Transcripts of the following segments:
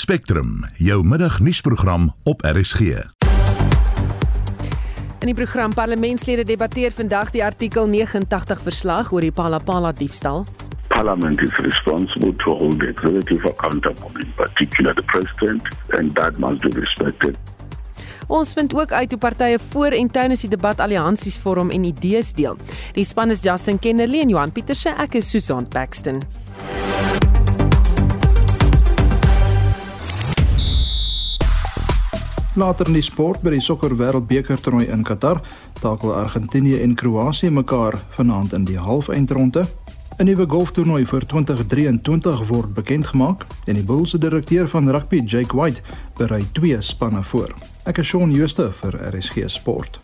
Spectrum, jou middagnuusprogram op RSG. In die program Parlementslede debatteer vandag die artikel 89 verslag oor die Palapala diefstal. Parliament is responsible to hold the executive accountable, in particular the president, and that must be respected. Ons vind ook uit hoe partye voor en tydens die debat alliansies vorm en idees deel. Die span is Justin Kennerly en Johan Pieterse. Ek is Susan Paxton. Later in die sport by die sokker wêreldbeker toernooi in Qatar, takel Argentinië en Kroasie mekaar vanaand in die halfeindronde. 'n Nuwe golftoernooi vir 2023 word bekend gemaak en die Bulls se direkteur van rugby, Jake White, berei twee spanne voor. Ek is Shaun Schuster vir RSG Sport.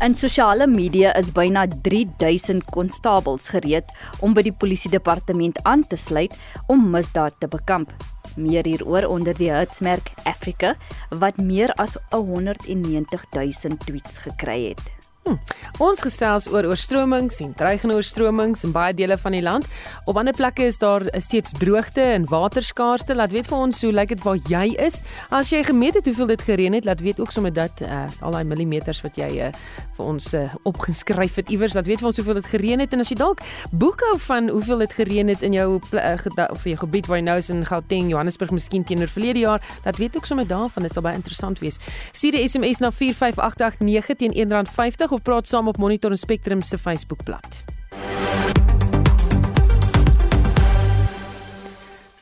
In sosiale media is byna 3000 konstabels gereed om by die polisie departement aan te sluit om misdaad te bekamp. Meer hieroor onder die hitsmerk Africa wat meer as 190 000 tweets gekry het. Hm. Ons gesels oor oorstromings en dreigende oorstromings in baie dele van die land. Op ander plekke is daar steeds droogte en waterskaarste. Laat weet vir ons hoe lyk dit waar jy is. As jy gemeet het hoeveel dit gereën het, laat weet ook sommer dat uh, al daai millimeters wat jy uh, vir ons uh, opgeskryf het iewers, laat weet vir ons hoeveel dit gereën het en as jy dalk boekhou van hoeveel dit gereën het in jou uh, of jou gebied waar jy nou is in Gauteng, Johannesburg, miskien teenoor verlede jaar, laat weet ook sommer daarvan. Dit sal baie interessant wees. Stuur 'n SMS na 45889 teen R1.50 of praat saam op Monitor en Spectrum se Facebookblad.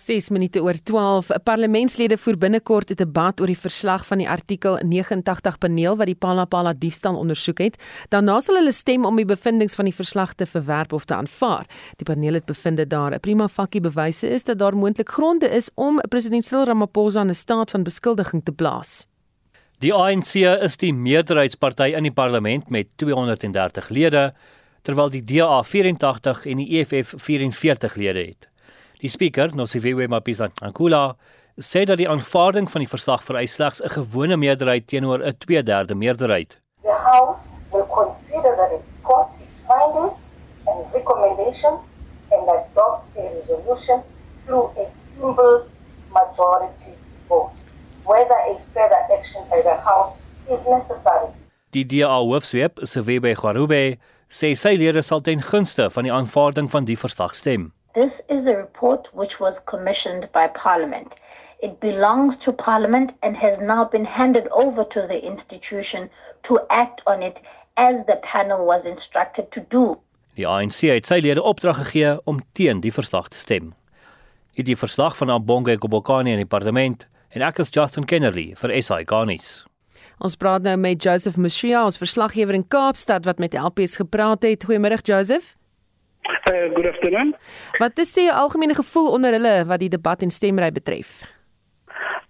6 minute oor 12. 'n Parlementslede voer binnekort 'n debat oor die verslag van die artikel 89 paneel wat die Palapala diefstal ondersoek het. Daarna sal hulle stem om die bevindinge van die verslag te verwerp of te aanvaar. Die paneel het bevind dat daar 'n prima facie bewyse is dat daar moontlik gronde is om president Cyril Ramaphosa in 'n staat van beskuldiging te plaas. Die ANC is die meerderheidsparty in die parlement met 230 lede, terwyl die DA 84 en die EFF 44 lede het. Die spreker, Nosiviwe Mapisa Ankula, sê dat die aanvaarding van die verslag vereis slegs 'n gewone meerderheid teenoor 'n 2/3 meerderheid. The House will consider the report, its findings and recommendations and adopt a resolution through a simple majority vote whether a further action by the House is necessary. Die DA hoofsweep, Sewebe Gwarube, sê sy lede sal ten gunste van die aanvaarding van die verslag stem. This is a report which was commissioned by Parliament. It belongs to Parliament and has now been handed over to the institution to act on it as the panel was instructed to do. Die ANC het sy lede opdrag gegee om teen die verslag te stem. Hierdie verslag van Abonge Kobokani in die parlement en ek is Justin Kennerly vir SI Garnis. Ons praat nou met Joseph Mushia, ons verslaggewer in Kaapstad wat met LPS gepraat het. Goeiemôre Joseph. Uh, good afternoon. Wat is die algemene gevoel onder hulle wat die debat en stemry betref?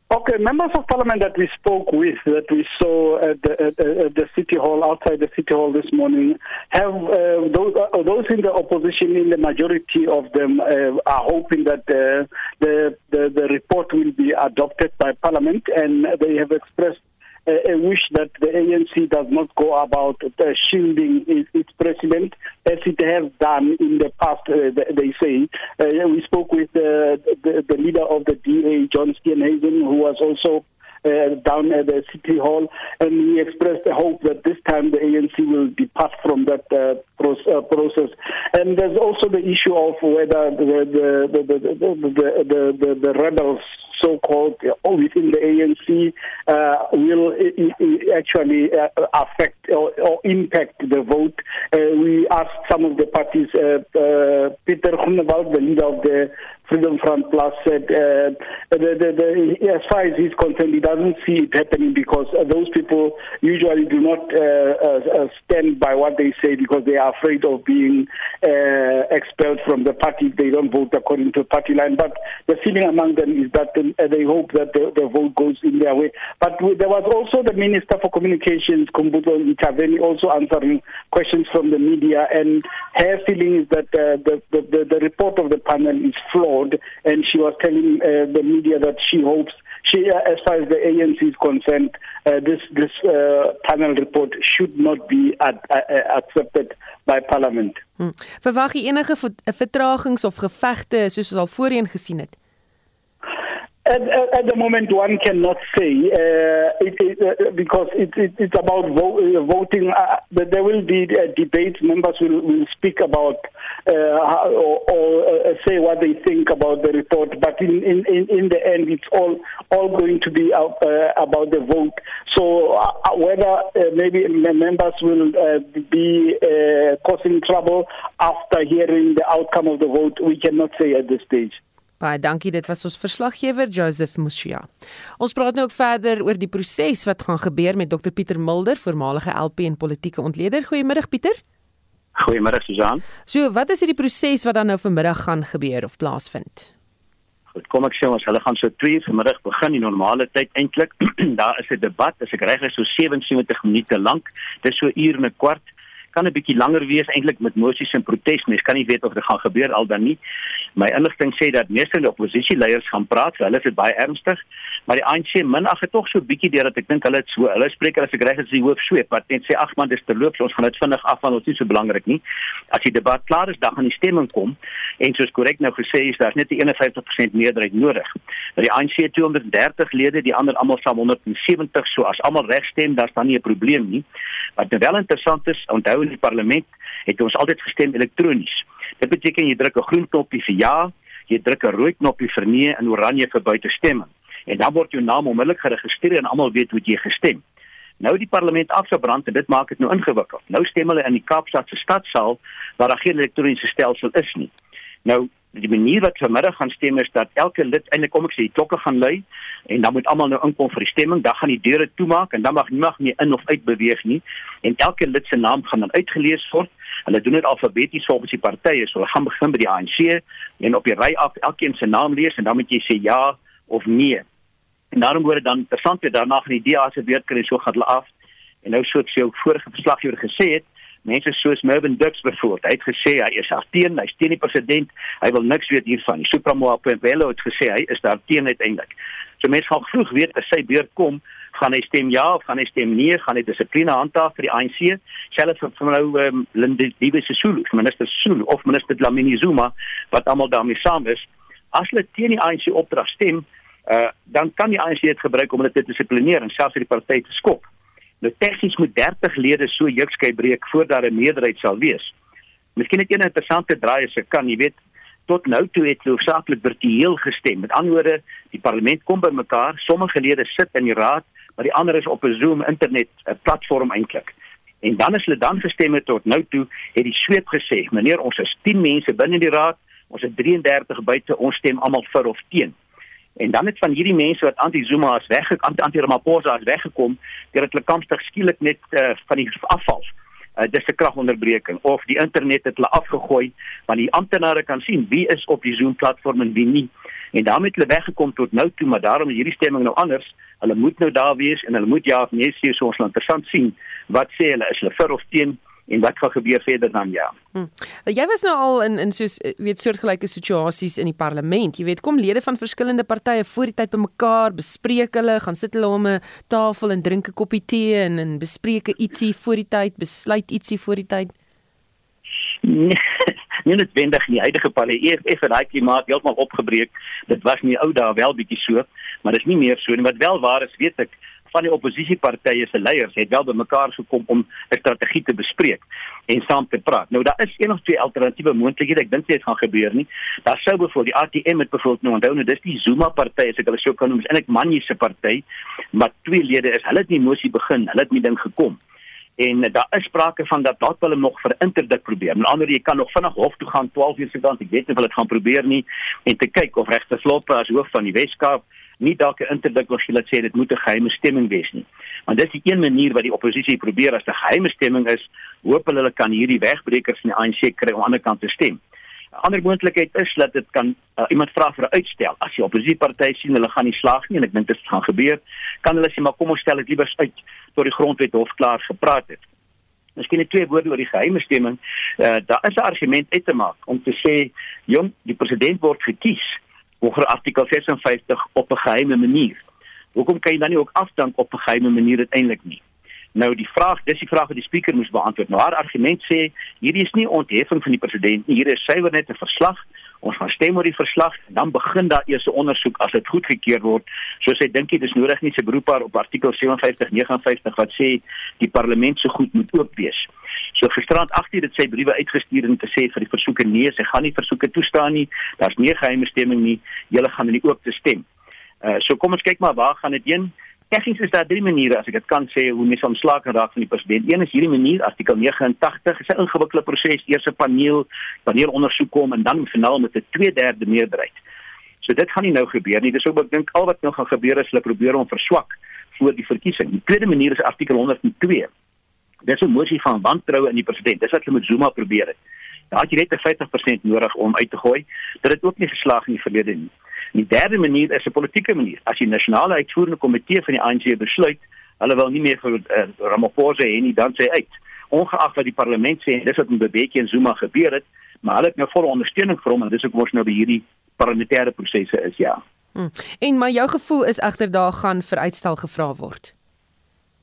Okay, members of parliament that we spoke with, that we saw at the, at, at the city hall, outside the city hall this morning, have uh, those, uh, those in the opposition, in the majority of them, uh, are hoping that uh, the, the the report will be adopted by parliament, and they have expressed a wish that the ANC does not go about uh, shielding its, president as it has done in the past, uh, they say. Uh, we spoke with the, the, leader of the DA, John Steenhuisen, who was also uh, down at the city hall, and he expressed the hope that this time the ANC will depart from that uh, uh, process. And there's also the issue of whether the the the the, the, the, the, the rebels so-called uh, within the ANC uh, will actually uh, affect or, or, impact the vote. Uh, we asked some of the parties, uh, uh, Peter Groenewald, the leader of the Freedom Front Plus said uh, the, the, the, as far as he's concerned, he doesn't see it happening because uh, those people usually do not uh, uh, uh stand by what they say because they are afraid of being uh, expelled from the party if they don't vote according to party line. But the feeling among them is that they hope that the, the, vote goes in their way. But there was also the Minister for Communications, Kumbuto Itaveni, also answering questions from the media, and her feeling is that the, the, the report of the panel is flawed and she was telling uh, the media that she hopes she, uh, as far as the ANC is concerned, uh, this this uh, panel report should not be ad, uh, uh, accepted by Parliament. Hmm. Verwag enige vertragings of gevegte soos ons al voorheen gesien het? At, at, at, the moment, one cannot say uh, it, it, uh, because it, it's about vo- uh, voting. Uh, there will be a debate. Members will, will speak about uh, or, or uh, say what they think about the report. But in, in, in the end, it's all all going to be about the vote. So whether maybe members will be causing trouble after hearing the outcome of the vote, we cannot say at this stage. Baie dankie, dit was ons verslaggewer Joseph Musia. Ons praat nou ook verder oor die proses wat gaan gebeur met Dr Pieter Mulder, voormalige LP en politieke ontleder. Goeiemiddag Pieter. Goeiemiddag Susan. So, wat is hierdie proses wat dan nou vanmiddag gaan gebeur of plaasvind? Goed, kom ek sê ons hulle gaan so 2 vanmiddag begin die normale tyd eintlik. Daar is 'n debat, as ek reg is, so 77 minute lank. Dit is so uur en 'n kwart kan 'n bietjie langer wees eintlik met mosies en protes. Mens kan nie weet of dit gaan gebeur al dan nie. My inligting sê dat meeste die oppositieleiers gaan praat, hulle is baie ernstig, maar die ANC minag het tog so 'n bietjie deurdat ek dink hulle het so, hulle spreek as ek reg is die hoof sweep wat net sê ag man dis terloops, ons gaan dit vinnig afval, ons is nie so belangrik nie. As die debat klaar is, dan gaan die stemming kom en soos korrek nou gesê is, daar's net 'n 51% meerderheid nodig. Dat die ANC 230 lede, die ander almal saam 170, so as almal reg stem, dan is daar nie 'n probleem nie. Wat nou wel interessant is, onthou in die parlement het ons altyd gestem elektronies. Dit beteken jy druk 'n groen knoppie vir ja, jy druk 'n rooi knoppie vir nee en oranje vir buitestemming. En dan word jou naam onmiddellik geregistreer en almal weet hoe jy gestem. Nou die parlement afgebrand en dit maak dit nou ingewikkeld. Nou stem hulle in die Kaapstad se stadsaal waar daar geen elektroniese stelsel is nie. Nou die manier wat vanmiddag gaan stem is dat elke lid eintlik kom ek sê die klokke gaan lui en dan moet almal nou inkom vir die stemming dan gaan die deure toemaak en dan mag niemand meer in of uit beweeg nie en elke lid se naam gaan dan uitgelees word hulle doen dit alfabeties volgens die partye so hulle gaan begin by die ANC en op die ry af elkeen se naam lees en dan moet jy sê ja of nee en daarom word dit dan interessant weer daarna gaan die DA se beurt kry so gaan hulle af en nou soos jou vorige verslaggewer gesê het mense soos Mervin Dux byvoorbeeld, hy het gesê hy is teen, hy's teen die president, hy wil niks weet hiervan. Die Supremo Apelo het gesê hy is daar teen uiteindelik. So mense gaan vroeg weet as sy beurt kom, gaan hy stem ja of gaan hy stem nee, gaan hy dissipline handhaaf vir die ANC, selfs vir nou um, Linde Dibe Sisulu, minister Sisulu of minister Dlamini Zuma wat almal daarmee saam is. As hulle teen die ANC opdrag stem, uh, dan kan die ANC dit gebruik om hulle te dissiplineer en selfs die party te skop. Nou tegnies moet 30 lede so jukskei breek voordat 'n meerderheid sal wees. Miskien jy 'n interessante draai as ek kan, jy weet, tot nou toe het hoofsaaklik virtueel gestem. Met ander woorde, die parlement kom bymekaar, sommige lede sit in die raad, maar die ander is op 'n Zoom internet 'n platform eintlik. En dan as hulle dan gestem het tot nou toe, het die sweep gesê, meneer, ons is 10 mense binne die raad, ons het 33 buite, ons stem almal vir of teen. En dan het van hierdie mense wat anti-Zuma is weggekom, anti-Ramaphosa is weggekom, deurdat hulle kampstig skielik net uh, van die afval. Uh, dis 'n kragonderbreking of die internet het hulle afgegooi want die amptenare kan sien wie is op die Zoom platform en wie nie. En daarmee het hulle weggekom tot nou toe, maar daarom is hierdie stemming nou anders. Hulle moet nou daar wees en hulle moet ja of nee sê so ons laat interessant sien wat sê hulle is hulle vir of teen en wat gaan gebeur verder dan ja. Hm. Jy was nou al in in soos eh, weet soortgelyke situasies in die parlement. Jy weet kom lede van verskillende partye voor die tyd bymekaar, bespreek hulle, gaan sit hulle om 'n tafel en drink 'n koppie tee en en bespreek ietsie voor die tyd, besluit ietsie voor die tyd. Nee, nie noodwendig nie. Huidige parlement EFF het daai klimaat heeltemal opgebreek. Dit was nie ou daar wel bietjie so, maar dit is nie meer so nie. Wat wel waar is, weet ek, van die oppositiepartye se leiers het wel bymekaar gekom om 'n strategie te bespreek en saam te praat. Nou daar is een of twee alternatiewe moontlikhede. Ek dink dit gaan gebeur nie. Daar sou byvoorbeeld die ATM met byvoorbeeld nou onthou nou dis die Zuma party as ek hulle sou kan noem, is eintlik Manyi se party, maar twee lede is hulle het nie mosie begin, hulle het nie ding gekom en daar is sprake van dat dalk hulle nog vir interdik probeer. Met ander jy kan nog vinnig hof toe gaan 12 uur se kant. Ek weet nie of hulle dit gaan probeer nie en te kyk of regte sloppe as hoof van die Weskaap nie dalk 'n interdik wil laat sê dit moet 'n geheime stemming wees nie. Want dis die een manier wat die oppositie probeer as 'n geheime stemming is, hoop hulle kan hierdie wegbreekers in die ANC kry om aan die ander kant te stem. 'n Ander moontlikheid is dat dit kan uh, iemand vra vir 'n uitstel. As die oppositiepartytye sien hulle gaan nie slaag nie en ek dink dit gaan gebeur, kan hulle sê maar kom ons stel dit liewer uit tot die grondwet hof klaar gepraat het. Miskien net twee woorde oor die geheime stemming. Uh, daar is 'n argument uit te maak om te sê, jong, die president word gekies oor artikel 56 op 'n geheime manier. Hoekom kan jy dan nie ook afdank op 'n geheime manier uiteindelik nie? Nou die vraag, dis die vraag wat die spreker moes beantwoord. Nou haar argument sê hierdie is nie ontheffing van die president nie, hier is suiwer net 'n verslag Ons gaan stem oor die verslag en dan begin daar eers 'n ondersoek as dit goedgekeur word. Soos hy dink dit is nodig nie se beroep op artikel 57 59 wat sê die parlement se goed moet oop wees. So gisterand 8uur het sy briewe uitgestuur om te sê vir die versoeke nee, sy gaan nie versoeke toestaan nie. Daar's nie geheime stemming nie. Julle gaan in die oop te stem. Uh so kom ons kyk maar waar gaan dit heen? Tegnies is daar drie maniere as ek dit kan sê hoe mense ontslaak kan raak van die president. Een is hierdie manier, artikel 89, is 'n ingewikkelde proses, eers 'n paneel, paneel ondersoek kom en dan finaal met 'n 2/3 meerderheid. So dit gaan nie nou gebeur nie. Dis ook ek dink al wat nou gaan gebeur is hulle probeer om verswak voor die verkiesing. Die tweede manier is artikel 102. Dis 'n mosie van wantroue in die president. Dis wat hulle met Zuma probeer het. Daar het jy net 'n 50% nodig om uit te gooi. Dit het ook nie geslaag in die verlede nie. Die derde manier is 'n politieke manier. As die nasionale uitvoerende komitee van die ANC besluit, hulle wil nie meer vir uh, Ramaphosa hê nie, dan sê hy uit. Ongeag wat die parlement sê, dis wat met Bebeki en Zuma gebeur het, maar hulle het nou volle ondersteuning vir hom en dis ook mos nou by hierdie parlementêre prosesse is, ja. Hmm. En maar jou gevoel is egter daar gaan vir uitstel gevra word.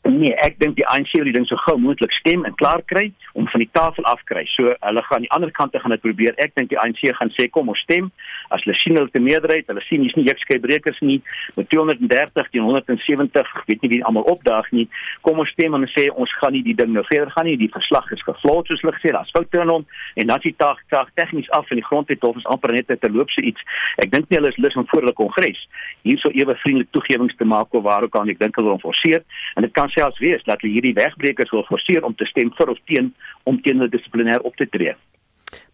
Nee, ek dink die ANC wil die ding so gou moontlik stem en klaar kry om van die tafel af kry. So hulle gaan aan die ander kant gaan dit probeer. Ek dink die ANC gaan sê kom ons stem. As hulle sien hulle te meerderheid, hulle sien hier's nie jekskybrekers nie met 230 teen 170, weet nie wie almal opdaag nie. Kom ons stem en sê ons gaan nie die ding nou verder gaan nie. Die verslag is gevlot soos hulle gesê, daar's foute in hom en dan die taak taak tegnies af in die grondwet hof is amper net te loop so iets. Ek dink nie hulle is lus om voor hulle kongres hierso ewe vriendelik toegewings te maak of waar ook al ek dink hulle wil forceer en dit kan selfs wees dat hulle hierdie wegbrekers wil forceer om te stem vir of teen om teen hulle dissiplinêr op te tree.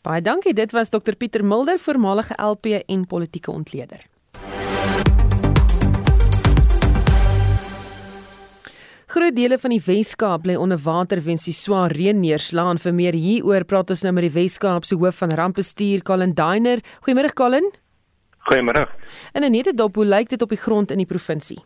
Baie dankie. Dit was Dr Pieter Mulder, voormalige LP en politieke ontleder. Groot dele van die Wes-Kaap bly onder water weens die swaar reën neerslaan. Vir meer hieroor praat ons nou met die Wes-Kaap se hoof van rampbestuur, Colin Dainer. Goeiemôre Colin. Goeiemôre. En net dit op hoe lyk dit op die grond in die provinsie?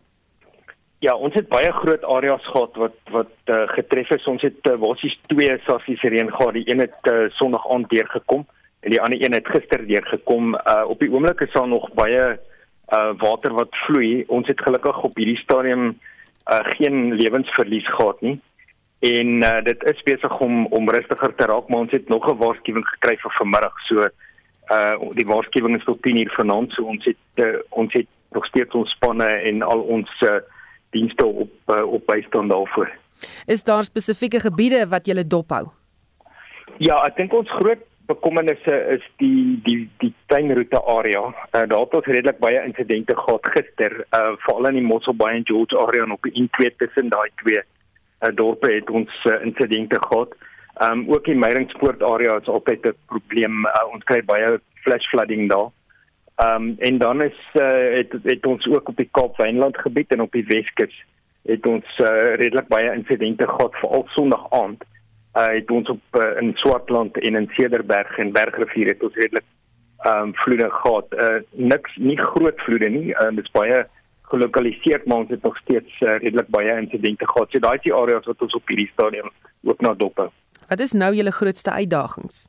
Ja, ons het baie groot areas gehad wat wat uh, getref is. Ons het uh, basies twee sassies reën gehad. Die een het uh, Sondag aand deurgekom en die ander een het gister deurgekom. Uh, op die oomblik is daar nog baie uh, water wat vloei. Ons het gelukkig op hierdie stadium uh, geen lewensverlies gehad nie. En uh, dit is besig om om rustiger te raak, maar ons het nog 'n waarskuwing gekry vir vanmiddag. So uh die waarskuwing is tot 10:00 vanaand. So ons het uh, ons het nog steeds ons spanne en al ons uh, dienste op uh, op bystand daarvoor. Is daar spesifieke gebiede wat jy dophou? Ja, ek dink ons groot bekommernisse is die die die tuinroete area. Uh, daar het ons redelik baie insidente gehad gister, uh, veral in die Mosselbaai en George area en op die N2 tussen daai twee uh, dorpe het ons uh, insidente gehad. Ehm um, ook in Meiringspoort area is altyd 'n probleem. Uh, ons kry baie flash flooding daar. Ehm um, en dan is uh, het het ons ook op die Kaap Wynland gebied en op die Weskus het ons uh, redelik baie insidente gehad veral Sondag aand. Uh, het ons op uh, in Swartland en in Cederberg en Bergrivier het ons redelik ehm um, vloede gehad. Uh, niks nie groot vloede nie. Uh, dit is baie gelokaliseer maar ons het nog steeds uh, redelik baie insidente gehad. So daai is die areas wat ons op hierdie stadium ook na dop. Wat is nou julle grootste uitdagings?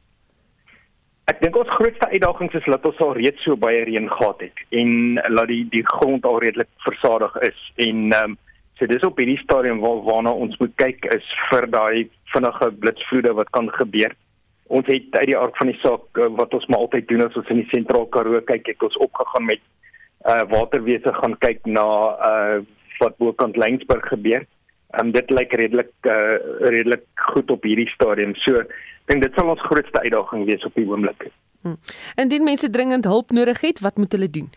Ek dink ons grootste uitdaging is dat ons al reeds so baie reën gehad het en laat die die grond al redelik versadig is en ehm um, so dis op hierdie stadium waar waarna ons moet kyk is vir daai vinnige blitsvloede wat kan gebeur. Ons het uit die aard van die saak eh, wat ons maar altyd doen as ons in die sentraal Karoo kyk, het ons opgegaan met uh waterwese gaan kyk na uh wat bokant Lensburg gebeur. Um, dit lyk redelik uh redelik goed op hierdie stadium. So dink dit sal ons grootste uitdaging wees op die oomblik. Hmm. Indien mense dringend hulp nodig het, wat moet hulle doen?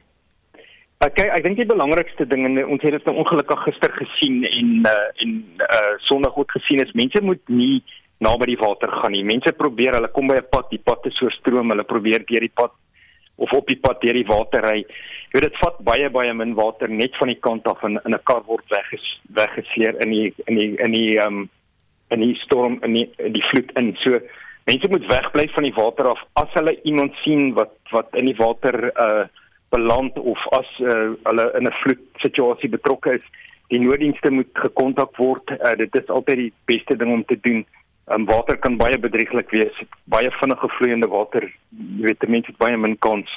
Ek ek dink die belangrikste ding en ons het dit nou ongelukkig gister gesien en uh, en uh Sondag ook gesien is mense moet nie naby die water gaan nie. Mense probeer, hulle kom by 'n pad, die pad is so stroom, hulle probeer deur die pad of op die pad deur die water ry. Jy weet dit vat baie baie min water net van die kant af in in 'n kar word wegges, weggesleer in die in die in die ehm um, in die storm in die, in die vloed in. So mense moet wegbly van die water af as hulle iemand sien wat wat in die water uh beland of as uh, hulle in 'n vloed situasie betrokke is, die nooddienste moet gekontak word. Uh, dit is altyd die beste ding om te doen. Um, water kan baie bedrieglik wees. Baie vinnige vloeiende water, jy weet, mense het baie min kans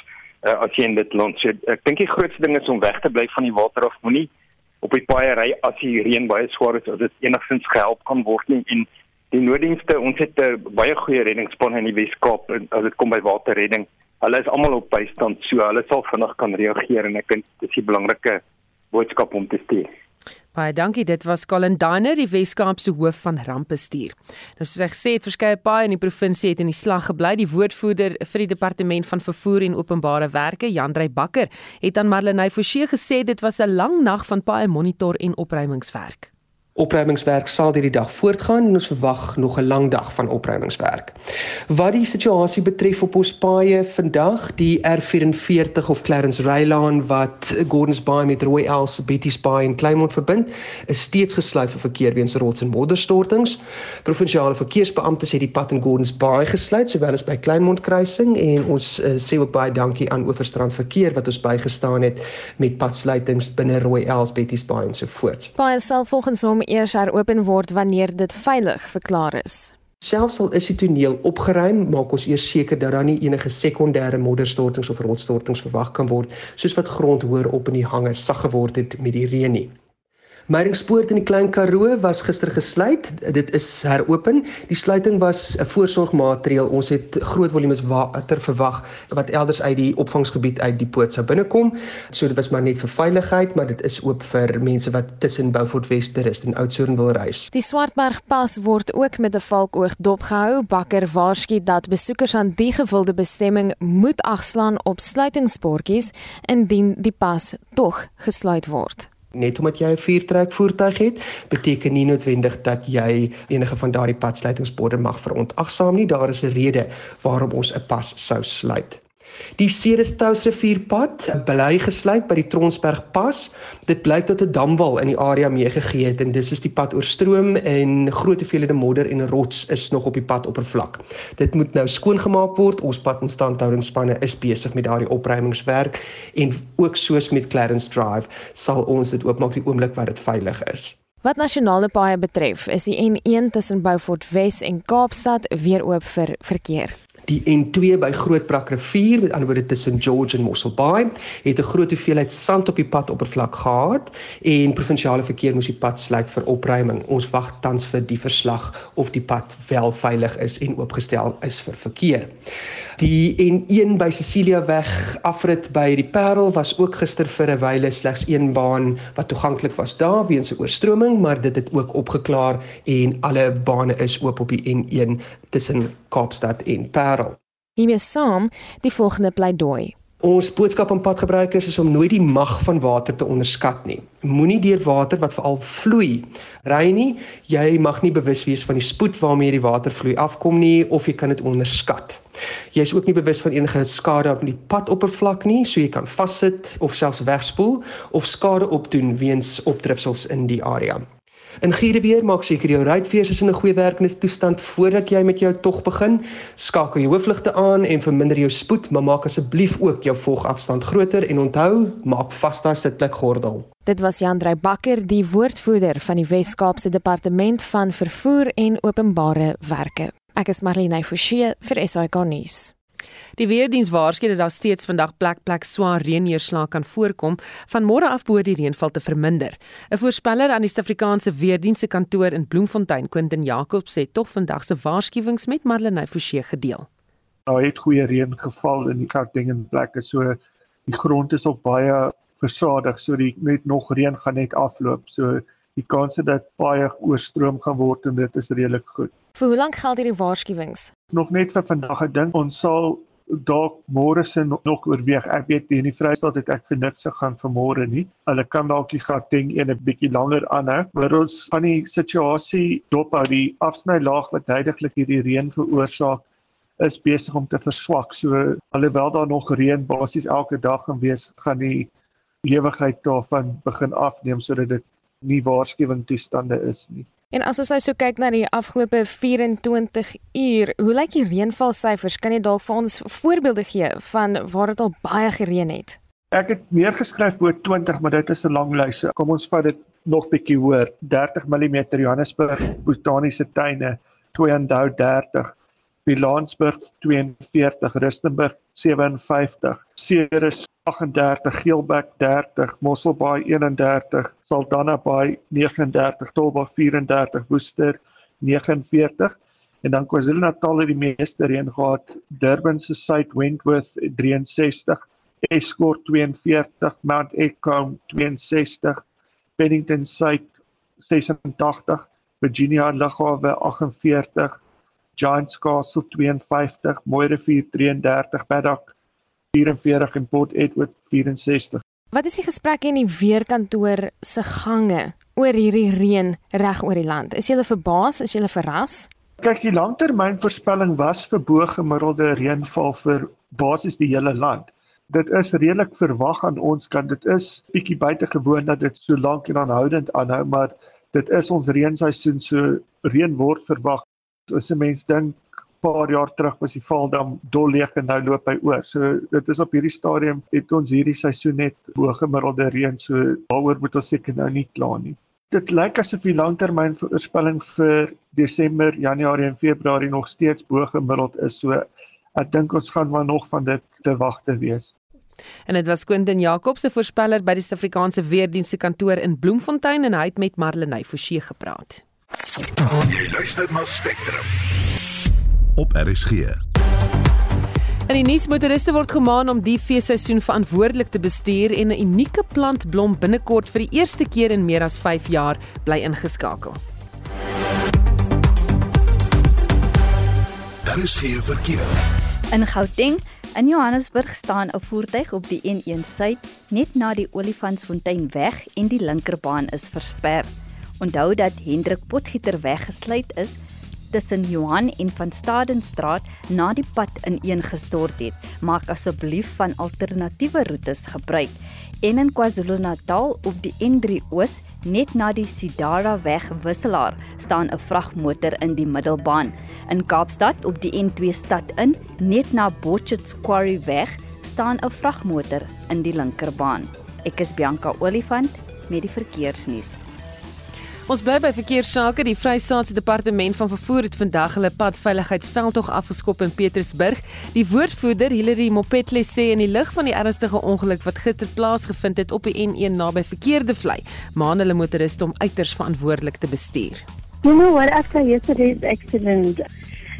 uh, as jy in dit land. So, ek dink die grootste ding is om weg te bly van die water af. Moenie op die paaie ry as die reën baie swaar is, as dit enigstens gehelp kan word nie en die nooddienste ons het 'n uh, baie goeie reddingsspan in die Wes-Kaap as dit kom by waterredding hulle is almal op bystand, so hulle sal vinnig kan reageer en ek dink dis 'n belangrike boodskap om te stuur. Baie dankie. Dit was Colin Diner, die Weskaapse hoof van rampbestuur. Nou soos hy gesê het, verskeie paaie in die provinsie het in die slag gebly. Die woordvoerder vir die departement van vervoer en openbare werke, Jandrey Bakker, het aan Marlenae Forsie gesê dit was 'n lang nag van paaie monitor en opruimingswerk. Opruimingswerk sal hierdie dag voortgaan en ons verwag nog 'n lang dag van opruimingswerk. Wat die situasie betref op ons paaie vandag, die R44 of Clarence Raylaan wat Gordons Bay met Rooi Els, Betty's Bay en Kleinmond verbind, is steeds gesluit vir verkeer weens rots en modderstortings. Provinsiale verkeersbeamptes het die pad in Gordons Bay gesluit sowel as by Kleinmond kruising en ons uh, sê ook baie dankie aan Oeverstrand verkeer wat ons bygestaan het met padsluitings binne Rooi Els, Betty's Bay en so voort. Paaie sal volgens hom eers heropen word wanneer dit veilig verklaar is. Selfs al is die toneel opgeruim, maak ons eers seker dat daar nie enige sekondêre modderstortings of rotsstortings verwag kan word, soos wat grond hoër op in die hange sag geword het met die reën nie. Meyringspoort in die Klein Karoo was gister gesluit. Dit is heropen. Die sluiting was 'n voorsorgmaatreël. Ons het groot volumes water verwag wat elders uit die opvangsgebied uit die poort sou binnekom. So dit was maar net vir veiligheid, maar dit is ook vir mense wat tussen Beaufort West rus en Oudtshoorn wil reis. Die Swartbergpas word ook met 'n valkoog dopgehou. Bakker waarsku dat besoekers aan die gewilde bestemming moet agslaan op sluitingsbordjies indien die pas tog gesluit word. Net omdat jy 'n vuurtrek voertuig het, beteken nie noodwendig dat jy enige van daardie padsluitingsborde mag verontagsaam nie. Daar is 'n rede waarom ons 'n pas sou sluit. Die Cerestus rivierpad bly gesluit by die Tronsberg pas. Dit blyk dat 'n damwal in die area meegegee het en dis is die pad oorstroom en groot hoeveelhede modder en rots is nog op die pad oppervlak. Dit moet nou skoongemaak word. Ons padinstandhoudingsspanne is besig met daardie opruimingswerk en ook soos met Clarence Drive sal ons dit oopmaak die oomblik wat dit veilig is. Wat nasionale paaie betref, is die N1 tussen Beaufort Wes en Kaapstad weer oop vir verkeer. Die N2 by Grootbrak rivier, met ander woorde tussen George en Mossel Bay, het 'n groot hoeveelheid sand op die padoppervlak gehad en provinsiale verkeer moes die pad sluit vir opruiming. Ons wag tans vir die verslag of die pad wel veilig is en oopgestel is vir verkeer. Die N1 by Cecilia weg afrit by die Parel was ook gister vir 'n wyle slegs een baan wat toeganklik was daar weens 'n oorstroming, maar dit het ook opgeklaar en alle bane is oop op die N1 tussen Kaapstad en Parel. Hiermee saam die volgende pleidooi. Ons boodskap aan padgebruikers is om nooit die mag van water te onderskat nie. Moenie deur water wat veral vloei ry nie. Jy mag nie bewus wees van die spoed waarmee die watervloei afkom nie of jy kan dit onderskat. Jy is ook nie bewus van enige skade op die padoppervlak nie, so jy kan vassit of selfs wegspoel of skade opdoen weens opdrifsels in die area. In Gierebeer maak seker jou ruitveers is in 'n goeie werkende toestand voordat jy met jou tog begin. Skakel jou hoofligte aan en verminder jou spoed, maar maak asseblief ook jou volgafstand groter en onthou, maak vas daai sitplek gordel. Dit was Jandrey Bakker, die woordvoerder van die Wes-Kaapse Departement van Vervoer en Openbare Werke. Ek is Marlene Forsie vir SAK nuus. Die weerdiens waarsku dat daar steeds vandag plek plek swaar reënneerslag kan voorkom van môre af bo die reënval te verminder. 'n Voorspeller aan die Suid-Afrikaanse Weerdienste kantoor in Bloemfontein, Quentin Jacobs, sê tog vandag se waarskuwings met Marlenae Forsie gedeel. Daar het goeie reën geval in die Gauteng plekke, so die grond is op baie versadig, so die net nog reën gaan net afloop. So die kanse dat baie oorstroom gaan word en dit is redelik goed. Vir hoe lank geld hierdie waarskuwings? Nog net vir vandag. Ek dink ons sal dalk môre se nog, oorweeg. Ek weet nie in die Vrystaat het ek vir niks gegaan vir môre nie. Hulle kan dalk die Gauteng een 'n bietjie langer aanhou. Maar ons van die situasie dophou die afsnylaag wat heidaglik hierdie reën veroorsaak is besig om te verswak. So alhoewel daar nog reën basies elke dag gaan wees, gaan die lewigheid daarvan begin afneem sodat dit nie waarskuwing toestande is nie. En as ons nou so kyk na die afgelope 24 uur, hoe lyk die reënvalsyfers? Kan jy dalk vir ons voorbeelde gee van waar dit al baie gereën het? Ek het neergeskryf bo 20, maar dit is 'n lang lys. Kom ons vat dit nog bietjie hoër. 30 mm Johannesburg botaniese tuine 32 Bilansburg 42 Rustenburg 57 Ceres 38 Geelbek 30 Mosselbaai 31 Saldanha Bay 39 Tolba 34 Woester 49 En dan KwaZulu-Natal het die meeste reën gehad. Durban se South Windworth 63, Escort 42, Mount Echo 62, Pennington South 86, Virginia Lughawe 48, Giants Castle 52, Mooirivier 33, Paddock 44 en Port Edward 64. Wat is die gesprek in die weerkantoor se gange oor hierdie reën reg oor die land? Is julle verbaas? Is julle verras? Kyk, die langtermynvoorspelling was vir bo-gemiddelde reënval vir basies die hele land. Dit is redelik verwag aan ons kant. Dit is bietjie buitengewoon dat dit so lank en aanhoudend aanhou, maar dit is ons reenseisoen so reën word verwag. As 'n mens dink paar jaar terug was die Valdam dol leeg en nou loop hy oor. So dit is op hierdie stadium het ons hierdie seisoen net bo-gemiddelde reën, so daaroor moet ons seker nou nie kla nie dit lyk asof die langtermynvoorspelling vir Desember, Januarie en Februarie nog steeds bo gemiddeld is. So ek dink ons gaan maar nog van dit te wagte wees. En dit was Quentin Jacobs se voorspeller by die Suid-Afrikaanse Weerdienste kantoor in Bloemfontein en hy het met Marlenae Forsie gepraat. Jy luister na Spectrum op RSG. In die nuus motoriste word gemaan om die feesseisoen verantwoordelik te bestuur en 'n unieke plant blom binnekort vir die eerste keer in meer as 5 jaar bly ingeskakel. Daar is geen verkeer. In Gauteng in Johannesburg staan 'n voertuig op die N1 suid net na die Olifantsfontein weg en die linkerbaan is versper. Onthou dat Hendrik Potgieter weggesluit is tussen Johan en van Stadenstraat na die pad ineengestort het. Maak asseblief van alternatiewe roetes gebruik. En in KwaZulu-Natal op die N3 Oos net na die Sidara weg wisselaar staan 'n vragmotor in die middelbaan. In Kaapstad op die N2 stad in net na Botchet's Quarry weg staan 'n vragmotor in die linkerbaan. Ek is Bianca Olifant met die verkeersnuus. Ons bly by verkeersake. Die Vrystaatse Departement van Vervoer het vandag hulle padveiligheidsveldtog afgeskop in Petersburg. Die woordvoerder, Hilary Mopetle, sê in die lig van die ernstige ongeluk wat gister plaasgevind het op die N1 naby Verkeerde Vlei, maan hulle motoriste om uiters verantwoordelik te bestuur. You know what after yesterday's accident,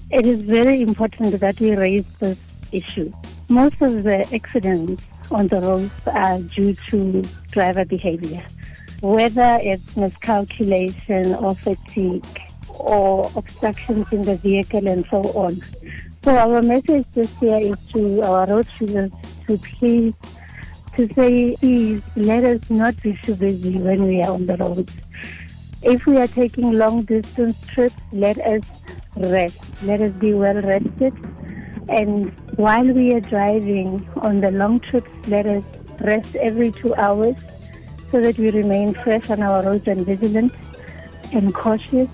it is very important that we raise this issue. Most of the accidents on the roads are due to driver behavior. Whether it's miscalculation or fatigue or obstructions in the vehicle and so on. So our message this year is to our road users to please to say, please let us not be too busy when we are on the roads. If we are taking long distance trips, let us rest. Let us be well rested. And while we are driving on the long trips, let us rest every two hours so that we remain fresh on our roads and vigilant and cautious.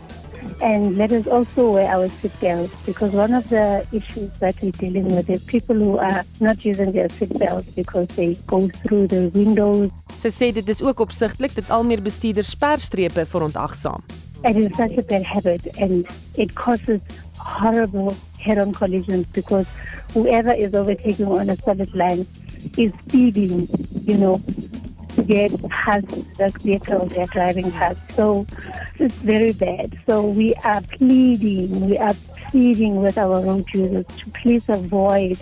And let us also wear our seatbelts because one of the issues that we're dealing with is people who are not using their seatbelts because they go through the windows. Sy sê dit is ook opsigtelik dat al meer bestuurders sperstrepe verontagsaam. It is such a bad habit and it causes horrible head-on collisions because whoever is overtaking on a solid line is speeding, you know, get past the vehicle they're driving past. So it's very bad. So we are pleading, we are pleading with our road users to please avoid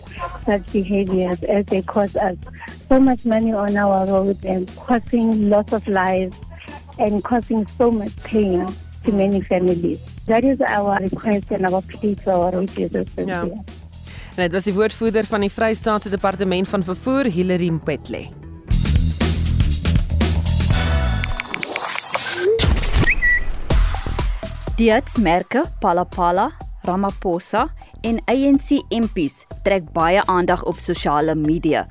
such behaviors as they cause us so much money on our roads and causing loss of lives and causing so much pain to many families. That is our request and our plea to our road users. Ja. En dit was die woordvoerder van die Vrystaatse Departement van Vervoer, Hilary Mpetle. Die hitsmerke Palapala, Ramaphosa en ANC MPs trek baie aandag op sosiale media.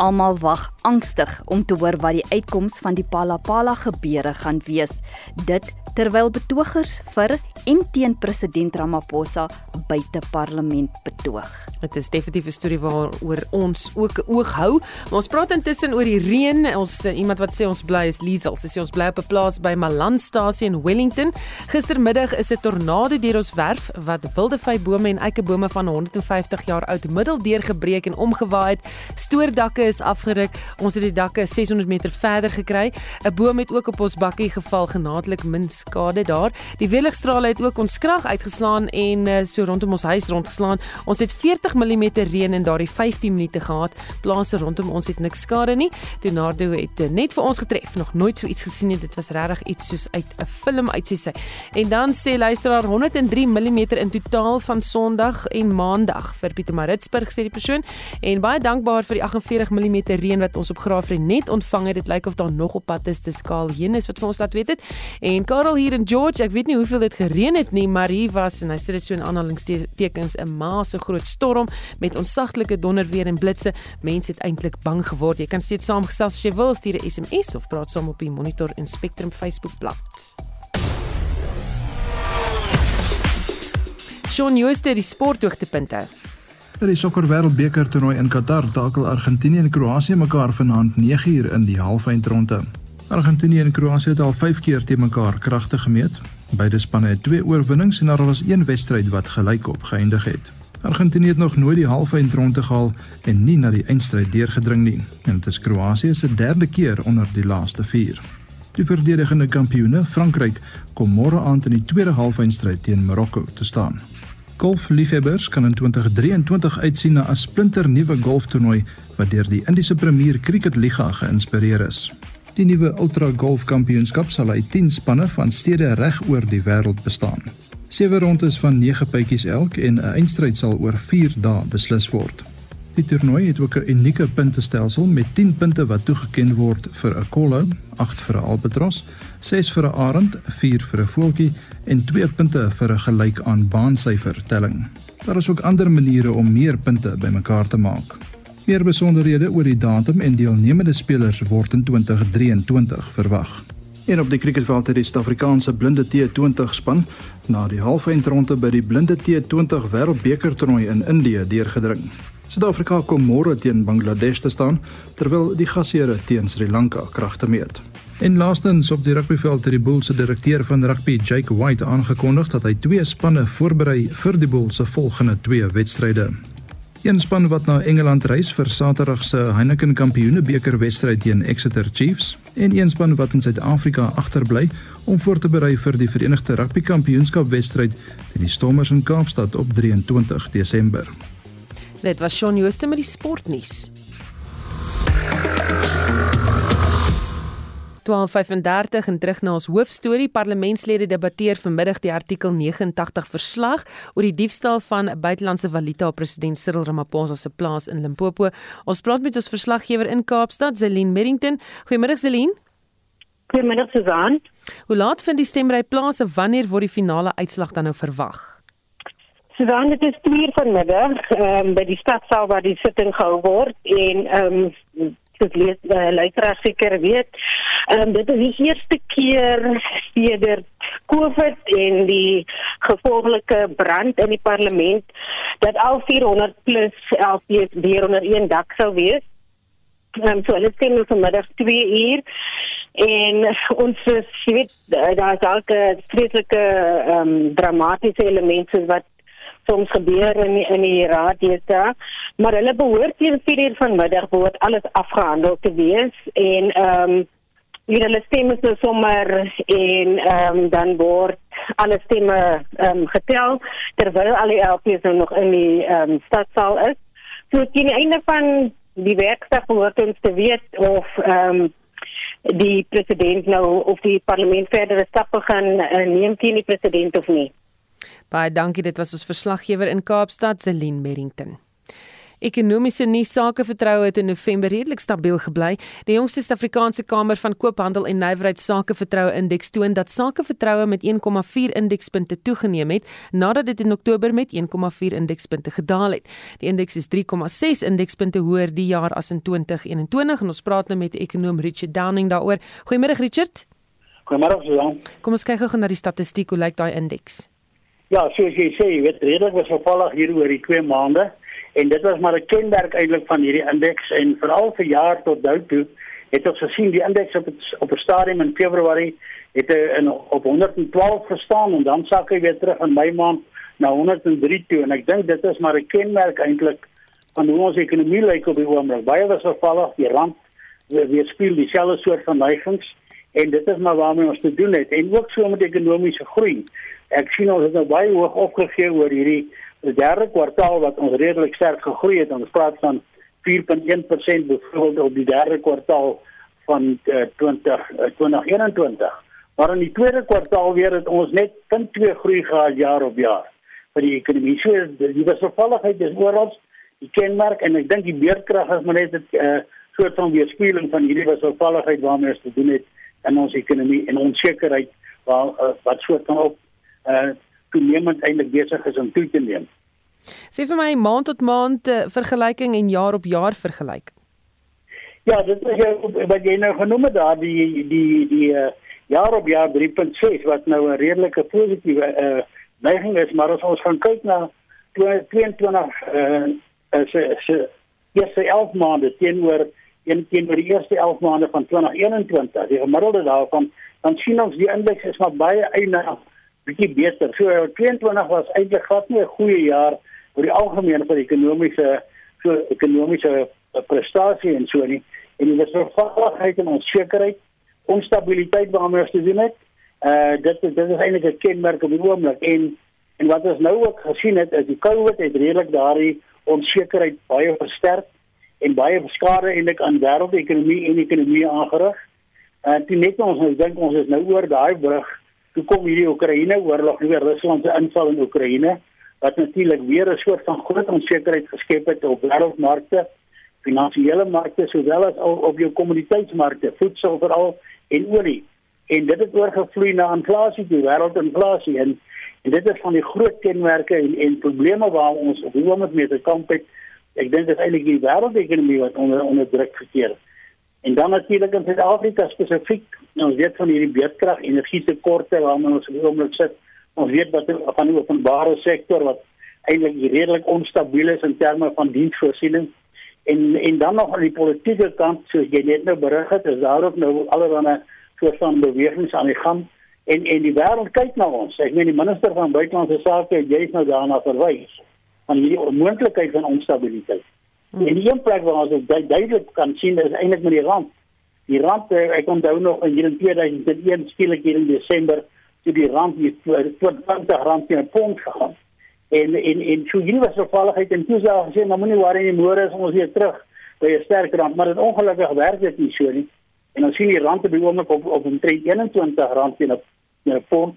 Almal wag angstig om te hoor wat die uitkoms van die Palapala gebeure gaan wees. Dit terwyl betogers vir en teen president Ramaphosa buite parlement betoog. Dit is definitief 'n storie waaroor ons ook 'n oog hou. Maar ons praat intussen oor die reën. Ons uh, iemand wat sê ons bly is Liesel. Sy sê ons bly op 'n plaas by Malanstasie in Wellington. Gistermiddag is 'n tornado deur ons werf wat wilde vybome en eikebome van 150 jaar oud middeldeur gebreek en omgewaai het. Stoordakke is afgeruk. Ons het die dakke 600 meter verder gekry. 'n Boom het ook op ons bakkie geval, genadelik min skade daar. Die weerligstrale het ook ons krag uitgeslaan en uh, so rondom ons huis rondgeslaan. Ons het 40 mm reën in daardie 15 minute gehad. Plase rondom ons het niks skade nie. Leonardo het uh, net vir ons getref. Nog nooit so iets gesien nie. Dit was regtig iets soos uit 'n film uit sy. En dan sê luisteraar 103 mm in totaal van Sondag en Maandag vir Pietermaritzburg sê die persoon. En baie dankbaar vir die 48 mm reën wat ons op Graafrein net ontvang het. Dit lyk of daar nog op pad is te skaal heen is wat vir ons laat weet het. En Karel hier in George, ek weet nie hoeveel dit gereën het nie, maar hier was en hy sê dit so in aanhalingstekens 'n maase groot storm met onsaglike donderweer en blitse. Mense het eintlik bang geword. Jy kan steeds saamgesels as jy wil, stuur 'n SMS of praat saam op die Monitor en Spectrum Facebook bladsy. Shaun Jooste die sporthoogtepunte. By die sokker wêreldbeker toernooi in Qatar takel Argentinië en Kroasie mekaar vanaand 9uur in die halfeindronde. Argentinië en Kroasie het al 5 keer te mekaar kragtig gemeet. Beide spanne het twee oorwinnings en daar was een wedstryd wat gelykop geëindig het. Argentinië het nog nooit die halfeindronde gehaal en nie na die eindstryd deurgedring nie. En dit is Kroasie se derde keer onder die laaste 4. Die verdedigende kampioene, Frankryk, kom môre aand in die tweede halfeindstryd teen Marokko te staan. Golfliefhebbers kan in 2023 uitsien na 'n splinternuwe golftoernooi wat deur die Indiese Premier Cricket Liga geïnspireer is. Die nuwe Ultra Golf Kampioenskap sal uit 10 spanne van stede reg oor die wêreld bestaan. Sewe rondes van 9 puitjies elk en 'n eindstryd sal oor 4 dae beslis word. Die toernooi het ook 'n unieke puntestelsel met 10 punte wat toegeken word vir 'n kolle, 8 vir 'n albatros, 6 vir 'n arend, 4 vir 'n voeltjie en 2 punte vir 'n gelyk aan baansyfer telling. Daar is ook ander maniere om meer punte bymekaar te maak. Meer besonderhede oor die datum en deelnemende spelers word in 2023 verwag. En op die cricketveld het die Suid-Afrikaanse Blinde T20 span na die halfeindronde by die Blinde T20 Wêreldbeker toernooi in Indië deurgedring. Suid-Afrika kom môre teen Bangladesh te staan terwyl die gasheer teen Sri Lanka kragte meet. En laastens op die rugbyveld het die Bulls se direkteur van rugby, Jake White, aangekondig dat hy twee spanne voorberei vir die Bulls se volgende twee wedstryde. Een span wat na Engeland reis vir Saterdag se Heineken Kampioenebeker wedstryd teen Exeter Chiefs en een span wat in Suid-Afrika agterbly om voor te berei vir die Verenigde Rugby Kampioenskap wedstryd teen die Stormers in Kaapstad op 23 Desember. Dit was Shaun Jooste met die sportnuus. 12:35 en terug na ons hoofstorie. Parlementslede debatteer vanmiddag die artikel 89 verslag oor die diefstal van buitelandse valuta op president Cyril Ramaphosa se plaas in Limpopo. Ons praat met ons verslaggewer in Kaapstad, Zelin Merrington. Goeiemôre Zelin. Goeiemôre Susan. Hoe laat vind die stemry plaas en wanneer word die finale uitslag dan nou verwag? Susan, dit is 2:00 vanmiddag um, by die stadsaal waar die sitting gehou word en ehm um, soos lees uh, luisteraar seker weet. Ehm um, dit is die eerste keer sedert COVID en die gevolglike brand in die parlement dat al 400 plus LPs weer onder een dak sou wees. Ehm um, so hulle stem nou vanmiddag 2 uur en ons weet daar's ook 'n vreeslike ehm um, dramatiese elemente wat soms gebeur in die, in die raad hierda maar hulle behoort teen 4 uur vanmiddag behoort alles afgehandel te wees en ehm um, hier hulle stemme is nou sommer en ehm um, dan word alle stemme ehm um, getel terwyl al die LPs nou nog in die ehm um, stadsaal is. So teen die einde van die werkdag behoort ons te weet of ehm um, die president nou of die parlement verdere stappe gaan uh, neem teen die president of nie Baie dankie, dit was ons verslaggewer in Kaapstad, Celine Merrington. Ekonomiese nuusake vertroue het in November redelik stabiel gebly. Die jongste Suid-Afrikaanse Kamer van Koophandel en Nywerheidsake vertroue indeks toon dat sakevertroue met 1,4 indekspunte toegeneem het nadat dit in Oktober met 1,4 indekspunte gedaal het. Die indeks is 3,6 indekspunte hoër die jaar as in 2021 en ons praat nou met ekonom Richard Downing daaroor. Goeiemôre Richard. Goeiemôre Susan. Kom ons kyk gou na die statistiek, hoe lyk daai indeks? Ja, soos jy sê, weet redelik was vervallig hier oor die 2 maande en dit was maar 'n kenmerk eintlik van hierdie indeks en veral vir jaar tot nou toe het ons gesien die indeks op het, op 'n stadium in Februarie het in op 112 gestaan en dan sak hy weer terug in Mei maand na 103 toe en ek dink dit is maar 'n kenmerk eintlik van hoe ons ekonomie lyk op die oomblik. Baie was vervallig, die rand weer speel dieselfde soort van neigings en dit is maar waarmee ons te doen het en ook so met ekonomiese groei. Ek sien ons het nou baie hoog opgegee oor hierdie derde kwartaal wat ons redelik sterk gegroei het. Ons praat van 4.1% byvoorbeeld op die derde kwartaal van uh, 20 uh, 2021. Maar in die tweede kwartaal weer het ons net 0.2 groei gehad jaar op jaar vir die ekonomie. So die wisselvalligheid is oral die kenmerk en ek dink die beerdkrag is maar net 'n uh, soort van weerspieëling van hierdie wisselvalligheid waarmee ons te doen het in ons ekonomie en onsekerheid waar uh, wat soort van op uh, toenemend eintlik besig is om toe te neem. Sê vir my maand tot maand uh, vergelyking en jaar op jaar vergelyking. Ja, dit is jou, wat jy nou genoem het daar die die die uh, jaar op jaar 3.6 wat nou 'n redelike positiewe uh, neiging is, maar as ons gaan kyk na 22 uh, se se eerste 11 maande teenoor een teenoor die eerste 11 maande van 2021, die gemiddelde daarvan, dan sien ons die indeks is maar baie eina bietjie beter. So 22 was eintlik glad nie 'n goeie jaar vir die algemeen vir ekonomiese so ekonomiese prestasie en so nie. En die vervaardigheid en onsekerheid, onstabiliteit waarmee ons te doen het, uh dit dit is eintlik 'n kenmerk op die oomblik en en wat ons nou ook gesien het is die COVID het redelik daardie onsekerheid baie versterk en baie skade eintlik aan wêreldekonomie en ekonomie aangerig. En toe net ons nou dink ons is nou oor daai brug, toe kom hierdie Oekraïne oorlog, weer Rusland se inval in Oekraïne wat natuurlik weer 'n soort van groot onsekerheid geskep het op wêreldmarkte, finansiële markte sowel as op jou kommoditeitsmarkte, voedsel veral en olie en dit het oorgevloei na inflasie, die wêreldinflasie en en dit is van die groot kenmerke en en probleme waar ons op die oomblik mee te kamp het. Ek dink dit is eintlik die wêreldekonomie wat onder onder druk verkeer. En dan natuurlik in Suid-Afrika spesifiek, ons weet van hierdie beerdkrag energietekorte waarmee ons op oomblik sit. Ons weet wat van die openbare sektor wat eintlik redelik onstabiel is in terme van diensvoorsiening en en dan nog aan die politieke kant soos jy net nou berig het, is daar ook nou allerlei soort van bewegings aan die gang en en die wêreld kyk na ons. Ek meen die minister van buitelandse sake, jy is nou daarna verwys van hierdie onmoontlikheid van onstabiliteit. Hmm. En die een plek waar ons dit duidelik kan sien is eintlik met die rand. Die rand eh, ek onthou nog in 2001 skielik hier in Desember toe die rand hier tot 20 rand teen 'n pond gegaan. En en en so hierdie was vervalligheid en toe sê ons sê nou moenie worry nie, môre is ons weer terug by 'n sterk rand, maar dit ongelukkig werk dit nie so nie. En ons sien die rand op die oomblik op op omtrent 21 rand teen 'n teen 'n pond.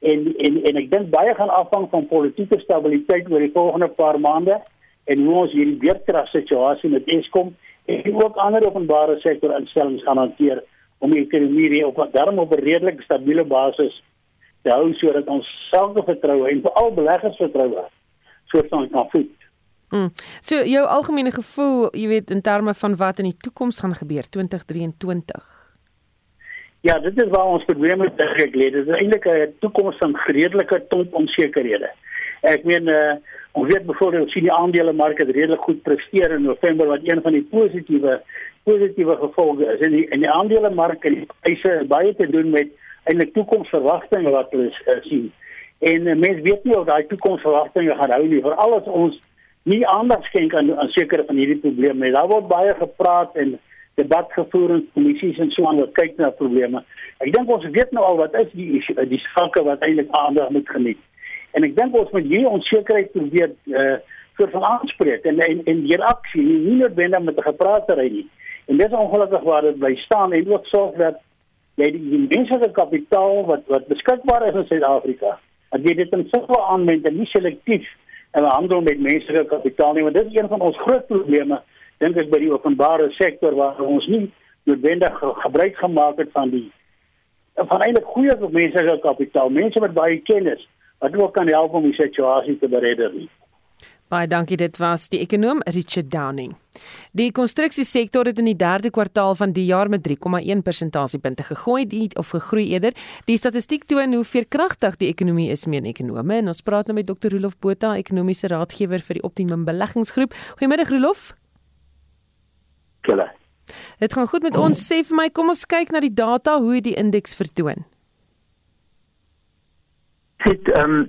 En en en ek dink baie gaan afhang van politieke stabiliteit oor die volgende paar maande en hoe ons hierdie beerdkrag situasie met Eskom en ook ander openbare sektor instellings gaan hanteer om die ekonomie op 'n darm op 'n redelik stabiele basis te hou sodat ons selfvertroue en veral beleggersvertroue soort van kan voed. Mm. So jou algemene gevoel, jy weet in terme van wat in die toekoms gaan gebeur 2023. Ja, dit is waar ons probleme terecht lê. Dit is eintlik 'n toekoms van redelike klomp onsekerhede. Ek meen uh, ons weet byvoorbeeld sien die aandelemark redelik goed presteer in November wat een van die positiewe positiewe gevolge is. En die in die aandelemark en die pryse baie te doen met eintlik toekomsverwagtinge wat hulle uh, sien. En uh, mense weet nie of daai toekomsverwagtinge gaan hou nie, veral as ons nie aandag skenk aan aan sekere van hierdie probleme nie. Daar word baie gepraat en debat gevoer in kommissies en so aan wat kyk na probleme. Ek dink ons weet nou al wat is die die sake wat eintlik aandag moet geniet. En ek dink ons moet hierdie onsekerheid probeer uh soort van aanspreek en en en hier aksie nie, nie noodwendig met 'n gepraatery nie. En dis ongelukkig waar dit bly staan en ook sorg dat jy die, die menslike kapitaal wat wat beskikbaar is in Suid-Afrika, dat jy dit in so aanwend en nie selektief en handel met menslike kapitaal nie want dit is een van ons groot probleme dink ek by die openbare sektor waar ons nie noodwendig gebruik gemaak het van die van eintlik goeie menslike kapitaal mense met baie kennis wat ook kan help om die situasie te beredder nie Baie dankie dit was die ekonom Richard Downing. Die konstruksiesektor het in die 3de kwartaal van die jaar met 3,1 persentasiepunte gegroei die of gegroei eerder. Die statistiek toon hoe veerkragtig die ekonomie is meen ekonome en ons praat nou met Dr. Rolof Botha, ekonomiese raadgewer vir die Optimum Beleggingsgroep. Goeiemiddag Rolof. Hallo. Dit gaan goed met ons. Sê vir my, kom ons kyk na die data hoe die indeks vertoon. Dit ehm um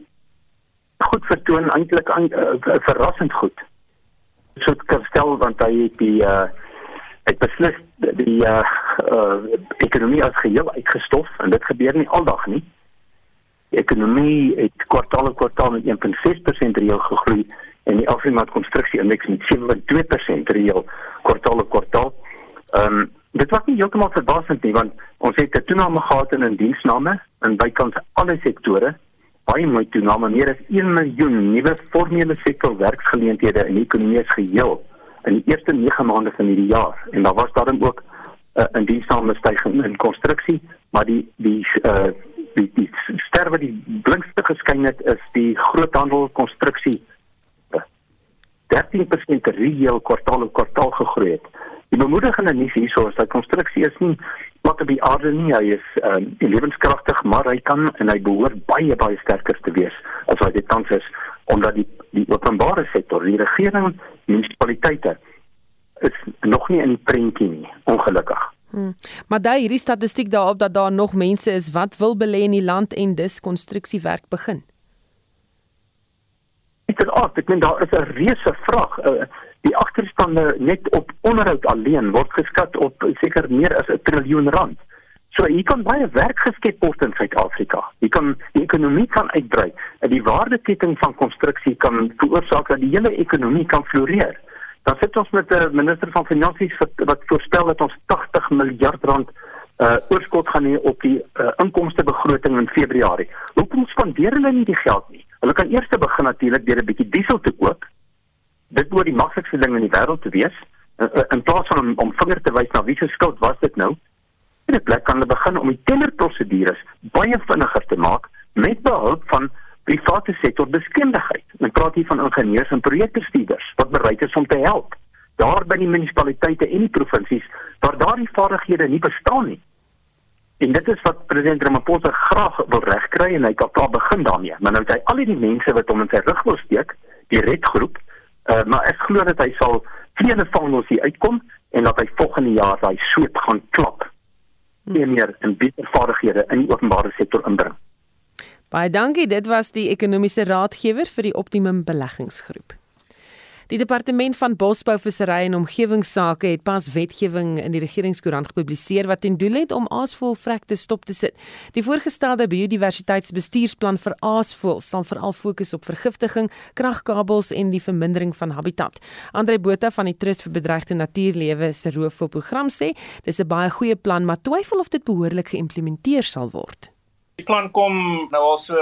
goed vertoon eintlik uh, verrassend goed. So kan stel want hy het die uh, hy beslis die uh, uh, ekonomie as geheel uitgestof en dit gebeur nie aldag nie. Die ekonomie het kwartaal op kwartaal met 1.6% reël gegroei en die Afrika konstruksie indeks met 7.2% reël kwartaal op kwartaal. Ehm um, dit was nie heeltemal verbasend nie want ons het 'n toename gehad in diensname in bykans alle sektore. Baie mooi toename, meer as 1 miljoen nuwe formele sektor werksgeleenthede in die ekonomie as geheel in die eerste 9 maande van hierdie jaar en daar was daarin ook 'n uh, in diensname stygings in konstruksie, maar die die uh die, die sterwe die blinkste geskyn het is die groothandel konstruksie 13% reël kwartaal op kwartaal gegroei het. Die bemoedigende nuus hierso is dat konstruksie is nie wat op die aarde nie, hy is um, lewenskragtig, maar hy kan en hy behoort baie baie sterker te wees as wat dit tans is omdat die die openbare sektor, die regering, munisipaliteite is nog nie in die prentjie nie, ongelukkig. Hmm. Maar daai hierdie statistiek daarop dat daar nog mense is wat wil belê in die land en dis konstruksiewerk begin. Ook, ek meen daar is 'n reuse vraag. Uh, die agterstande net op onderhoud alleen word geskat op seker meer as 'n triljoen rand. So hier kan baie werk geskep word in Suid-Afrika. Hier kan die ekonomie kan uitbrei en die waardeketting van konstruksie kan veroorsaak dat die hele ekonomie kan floreer. Dan sit ons met 'n minister van finansies wat, wat voorspel dat ons 80 miljard rand uh oorskot gaan hê op die uh, inkomstebegroting in Februarie. Hoekom spandeer hulle nie die geld nie? Hulle kan eers begin natuurlik deur 'n bietjie diesel te koop. Dit moet die maklikste ding in die wêreld te wees. Uh, uh, in plaas van om, om vinger te wys na wie se skuld was dit nou? In 'n plek kan hulle begin om die tenderprosedures baie vinniger te maak met behulp van private sektor deskundigheid. Ek praat hier van ingenieurs en projekbestuurders wat bereid is om te help. Daar by die munisipaliteite en die provinsies waar daardie vaardighede nie bestaan nie. En dit is wat president Ramaphosa graag wil regkry en hy kan daar begin daarmee. Maar nou het hy al die mense wat hom in sy rug wil steek, die redgroep, uh, maar ek glo dat hy sal vele van ons hier uitkom en dat hy volgende jaar daai soet gaan klap. Nie meer in beter vaardighede in die openbare sektor inbring. Baie dankie. Dit was die ekonomiese raadgewer vir die Optimum Beleggingsgroep. Die departement van Bosbou, Visserry en Omgewingsake het pas wetgewing in die regeringskoerant gepubliseer wat ten doel het om aasvoëlvrek te stop te sit. Die voorgestelde biodiversiteitsbestuursplan vir aasvoëls sal veral fokus op vergiftiging, kragkabels en die vermindering van habitat. Andre Botha van die Trust vir Bedreigde Natuurlewe se roofvoëlprogram sê dis 'n baie goeie plan, maar twyfel of dit behoorlik geïmplementeer sal word. Die plan kom nou al so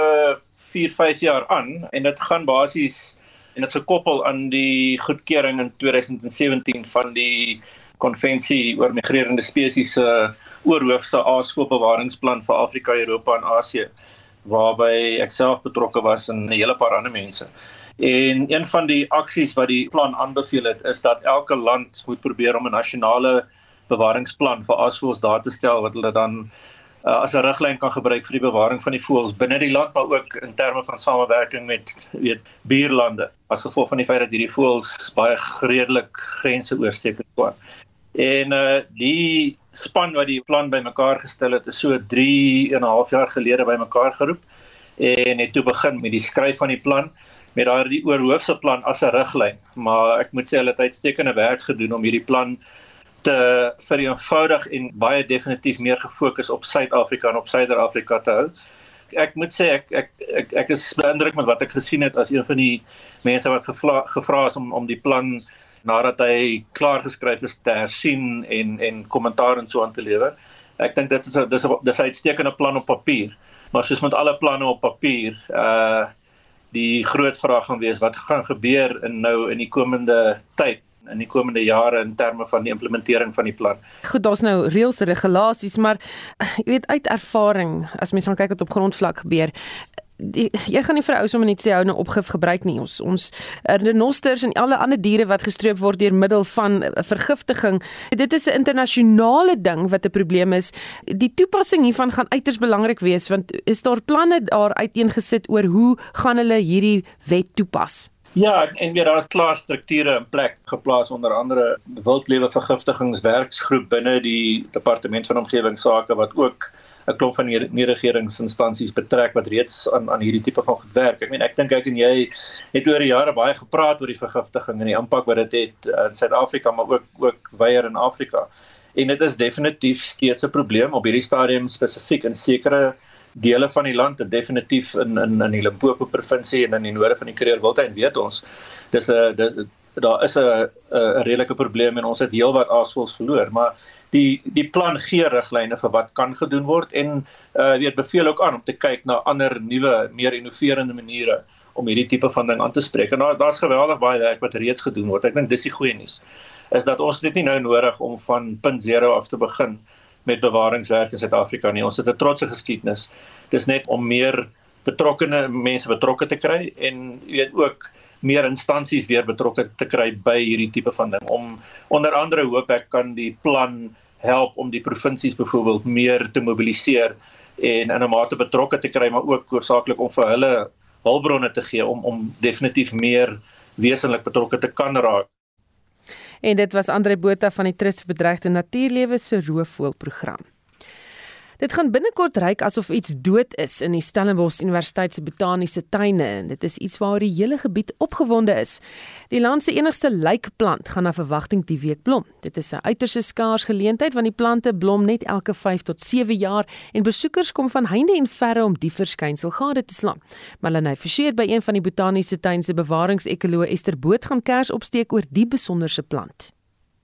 4, 5 jaar aan en dit gaan basies en dit is gekoppel aan die goedkeuring in 2017 van die konvensie oor migrerende spesies se oorhoofse aasvoëlbewaringsplan vir Afrika, Europa en Asië waarby ek self betrokke was en 'n hele paar ander mense. En een van die aksies wat die plan aanbeveel het is dat elke land moet probeer om 'n nasionale bewaringsplan vir aasvoëls daar te stel wat hulle dan uh, as 'n riglyn kan gebruik vir die bewaring van die voëls binne die land maar ook in terme van samewerking met weet buurlande as gevolg van die feit dat hierdie voëls baie redelik grense oorsteek kwam. En uh die span wat die plan bymekaar gestel het, is so 3 en 'n half jaar gelede bymekaar geroep en het toe begin met die skryf van die plan met daardie oorhoofse plan as 'n riglyn. Maar ek moet sê hulle het uitstekende werk gedoen om hierdie plan te vereenvoudig en baie definitief meer gefokus op Suid-Afrika en op Suider-Afrika te hou. Ek moet sê ek ek ek ek is beïndruk met wat ek gesien het as een van die mense wat gevra, gevra is om om die plan nadat hy klaar geskryf is te hersien en en kommentaar en so aan te lewer. Ek dink dit is 'n dis 'n dis 'n uitstekende plan op papier, maar soos met alle planne op papier, uh die groot vraag gaan wees wat gaan gebeur in nou in die komende tyd in die komende jare in terme van die implementering van die plan. Goed, daar's nou reëls en regulasies, maar jy weet uit ervaring, as mens dan kyk wat op grondvlak gebeur, Die, jy gaan nie vir ou sommer net sê hou nou opgif gebruik nie. Ons ons renosters en alle ander diere wat gestroop word deur middel van vergiftiging dit is 'n internasionale ding wat 'n probleem is. Die toepassing hiervan gaan uiters belangrik wees want is daar planne daar uiteengesit oor hoe gaan hulle hierdie wet toepas Ja, en weer daar is klaar strukture in plek geplaas onder andere wildlewe vergiftigingswerksgroep binne die departement van omgewingsake wat ook 'n klomp van die nie-regeringsinstansies betrek wat reeds aan aan hierdie tipe van goed werk. Ek meen ek dink ek en jy het oor die jare baie gepraat oor die vergiftiging en die impak wat dit het in Suid-Afrika maar ook ook weier in Afrika. en dit is definitief steeds 'n probleem op hierdie stadium spesifiek in sekere dele van die land definitief in in in die Limpopo provinsie en in die noorde van die Kruger Wildtuin weet ons dis 'n daar is 'n 'n redelike probleem en ons het heelwat aasvoëls verloor maar die die plan gee riglyne vir wat kan gedoen word en uh weet beveel ook aan om te kyk na ander nuwe meer innoverende maniere om hierdie tipe van ding aan te spreek. En daar daar's geweldig baie werk wat reeds gedoen word. Ek dink dis die goeie nuus is dat ons dit nie nou nodig om van punt 0 af te begin met bewaringswerk in Suid-Afrika nie. Ons het 'n trotse geskiedenis. Dis net om meer betrokkene mense betrokke te kry en jy weet ook meer instansies weer betrokke te kry by hierdie tipe van ding om onder andere hoop ek kan die plan help om die provinsies byvoorbeeld meer te mobiliseer en in 'n mate betrokke te kry maar ook hoofsaaklik om vir hulle hulpbronne te gee om om definitief meer wesenlik betrokke te kan raak En dit was Andre Botha van die Trust vir Bedreigde Natuurlewe se roofvoëlprogram. Dit gaan binnekort ryk asof iets dood is in die Stellenbosch Universiteit se botaniese tuine en dit is iets waaroor die hele gebied opgewonde is. Die land se enigste lijkplant gaan na verwagting die week blom. Dit is 'n uiters skaars geleentheid want die plante blom net elke 5 tot 7 jaar en besoekers kom van heinde en verre om die verskynsel gade te slaan. Marlenae Forsie by een van die botaniese tuine se bewaringsekoloog Ester Boot gaan kers opsteek oor die besonderse plant.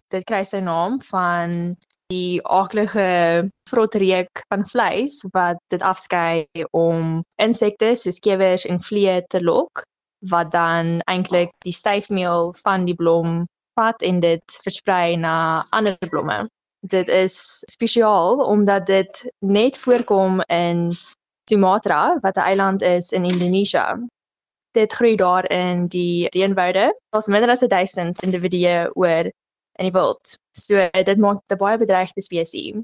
Dit kry sy naam van die aaklige vrotreuk van vleis wat dit afskei om insekte soos kewers en vliee te lok wat dan eintlik die styfmeel van die blom vat en dit versprei na ander blomme. Dit is spesiaal omdat dit net voorkom in Sumatra wat 'n eiland is in Indonesië. Dit groei daar in die reënwoude. Daar's minder as 1000 individue oor in die wild. So dit maak dit 'n baie bedreigde spesies.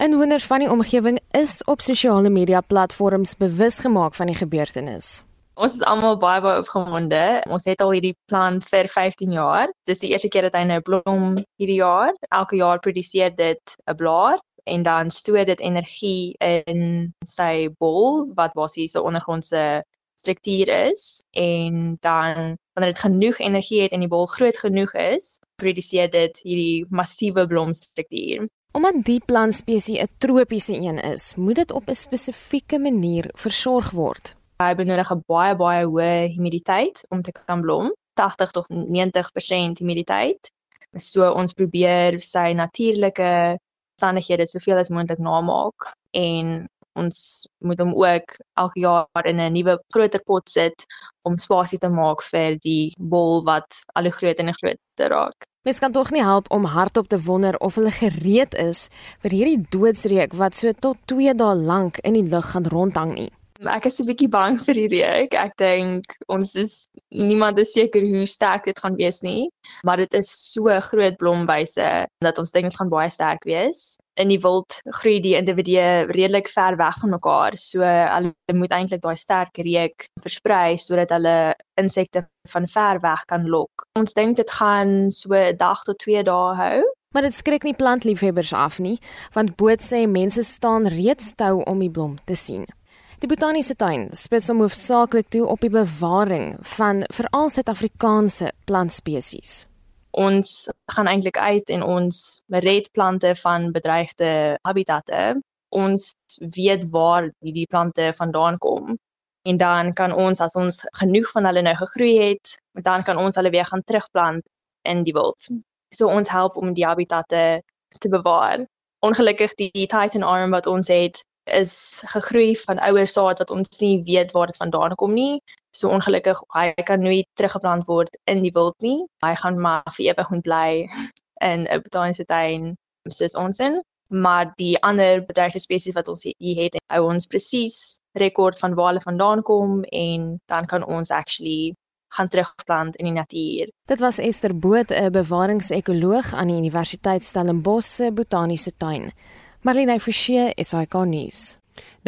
Inwoners van die omgewing is op sosiale media platforms bewus gemaak van die gebeurtenis. Ons is almal baie baie opgewonde. Ons het al hierdie plant vir 15 jaar. Dis die eerste keer dat hy nou blom hierdie jaar. Elke jaar produseer dit 'n blaar en dan stoor dit energie in sy bol wat basies 'n ondergrondse struktuur is en dan wanneer dit genoeg energie het en die bol groot genoeg is, produseer dit hierdie massiewe blomstruktuur. Omdat die plantspesies 'n tropiese een is, moet dit op 'n spesifieke manier versorg word. Hy benodig 'n baie baie hoë humiditeit om te kan blom, 80 tot 90% humiditeit. So ons probeer sy natuurlike omstandighede soveel as moontlik namaak en ons moet hom ook elke jaar in 'n nuwe groter pot sit om spasie te maak vir die bol wat al hoe groter en groter raak. Mens kan tog nie help om hardop te wonder of hulle gereed is vir hierdie doodsreek wat so tot 2 dae lank in die lug gaan rondhang nie. Ek is 'n bietjie bang vir die reuk. Ek dink ons is niemand is seker hoe sterk dit gaan wees nie, maar dit is so groot blomwyse dat ons dink dit gaan baie sterk wees in die wild groei die individue redelik ver weg van mekaar. So hulle moet eintlik daai sterk reuk versprei sodat hulle insekte van ver weg kan lok. Ons dink dit gaan so 'n dag tot 2 dae hou. Maar dit skrik nie plantliefhebbers af nie, want boot sê mense staan reeds tou om die blom te sien. Die botaniese tuin spits hom hoofsaaklik toe op die bewaring van veral Suid-Afrikaanse plantspesies ons gaan eintlik uit en ons red plante van bedreigde habitatte. Ons weet waar hierdie plante vandaan kom en dan kan ons as ons genoeg van hulle nou gegroei het, dan kan ons hulle weer gaan terugplant in die wild. So ons help om die habitatte te bewaar. Ongelukkig die, die Titan arm wat ons het is gegroei van ouer saad wat ons nie weet waar dit vandaan kom nie. So ongelukkig hy kan nooit teruggeplant word in die wild nie. Hy gaan maar vir ewig moet bly in 'n botaniese tuin soos ons in. Maar die ander bedreigde spesies wat ons hier het, hou ons presies rekord van waar hulle vandaan kom en dan kan ons actually gaan terugplant in die natuur. Dit was Esther Boot, 'n bewaringsekoloog aan die Universiteit Stellenbosch se botaniese tuin. Marlene Forsie, SAK nuus.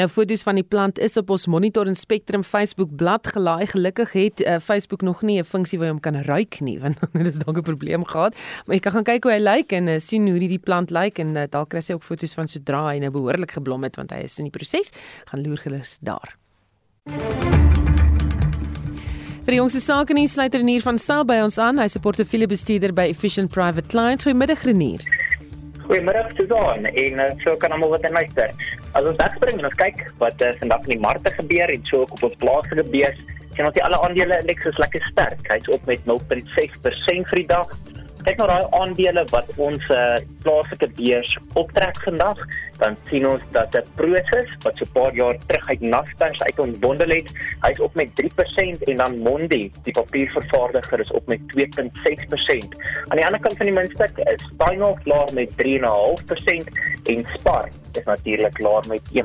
Nou foto's van die plant is op ons Monitor en Spectrum Facebook bladsy gelaai. Gelukkig het uh, Facebook nog nie 'n funksie waar jy hom kan ruik nie, want dit is dalk 'n probleem gehad. Maar jy kan gaan kyk hoe hy lyk en uh, sien hoe die plant lyk en uh, dalk kry jy ook foto's van sodra hy nou behoorlik geblom het want hy is in die proses. Gaan loer gerus daar. Vir die jongste sake nuus sluit Renier van Sail by ons aan. Hy se portefeuljebestuurder by Efficient Private Clients. Goeiemiddag Renier. Goeiemôre Susan en uh, so kan almal wat luister. As ons wegspring en ons kyk wat uh, vandag in die markte gebeur en so ook op ons plaaslike beurs, sien ons die alle aandele indeks is lekker sterk. Hy's op met 0.6% vir die dag kyk na daai aandele wat ons uh, plaaslike beurs optrek vandag, dan sien ons dat 'n Prosus wat so 'n paar jaar terug uit Naspers uit ontbondel het, hy's op met 3% en dan Mondi, die papiervervaardiger is op met 2.6%. Aan die ander kant van die muntstuk is Steinhoff klaar met 3.5% en Spar is natuurlik klaar met 1.9%.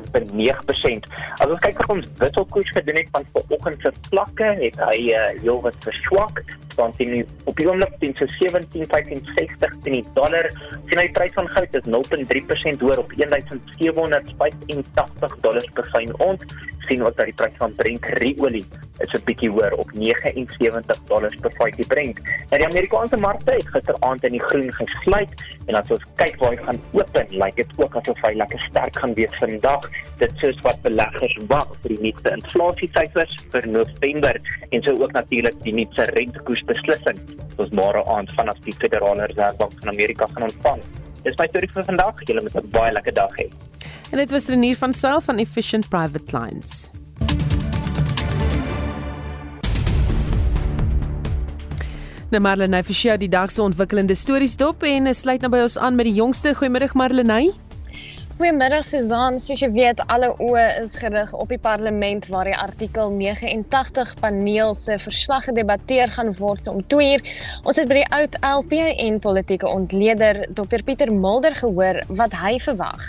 As ons kyk na ons wisselkoers gedoen het van vanoggend se vlakke, het hy uh, heelwat verswak, staan teen op die oomblik teen so 17.65 teen die dollar. Sien hy prys van goud is 0.3% hoër op 1785 dollars per fyn ons sien ook dat die prys van Brent olie is 'n bietjie hoër op 79 dollars per vatjie Brent. Nou die Amerikaanse markte het gisteraand in die groen gesluit en as ons kyk waar hy gaan open, lyk dit ook asof hy lekker sterk gaan wees vandag. Dit is wat beleggers wag vir die nuutste inflasiesyfers vir November en so ook natuurlik die nuutste rentekoers beslissing. Ons môre aand vanaf die Federale Reservebank van Amerika gaan ontvang. Dis my storie vir vandag. Julle moet 'n baie lekker dag hê. En dit was Renier van Self van Efficient Private Clients. Nou Marlene, vir jou die dag se ontwikkelende stories dop en sluit nou by ons aan met die jongste. Goeiemôre Marlene. Goeiemiddag Susan, soos jy weet, alle oë is gerig op die parlement waar die artikel 89 paneel se verslag gedebatteer gaan word so om 2 uur. Ons het by die oud LP en politieke ontleder Dr Pieter Mulder gehoor wat hy verwag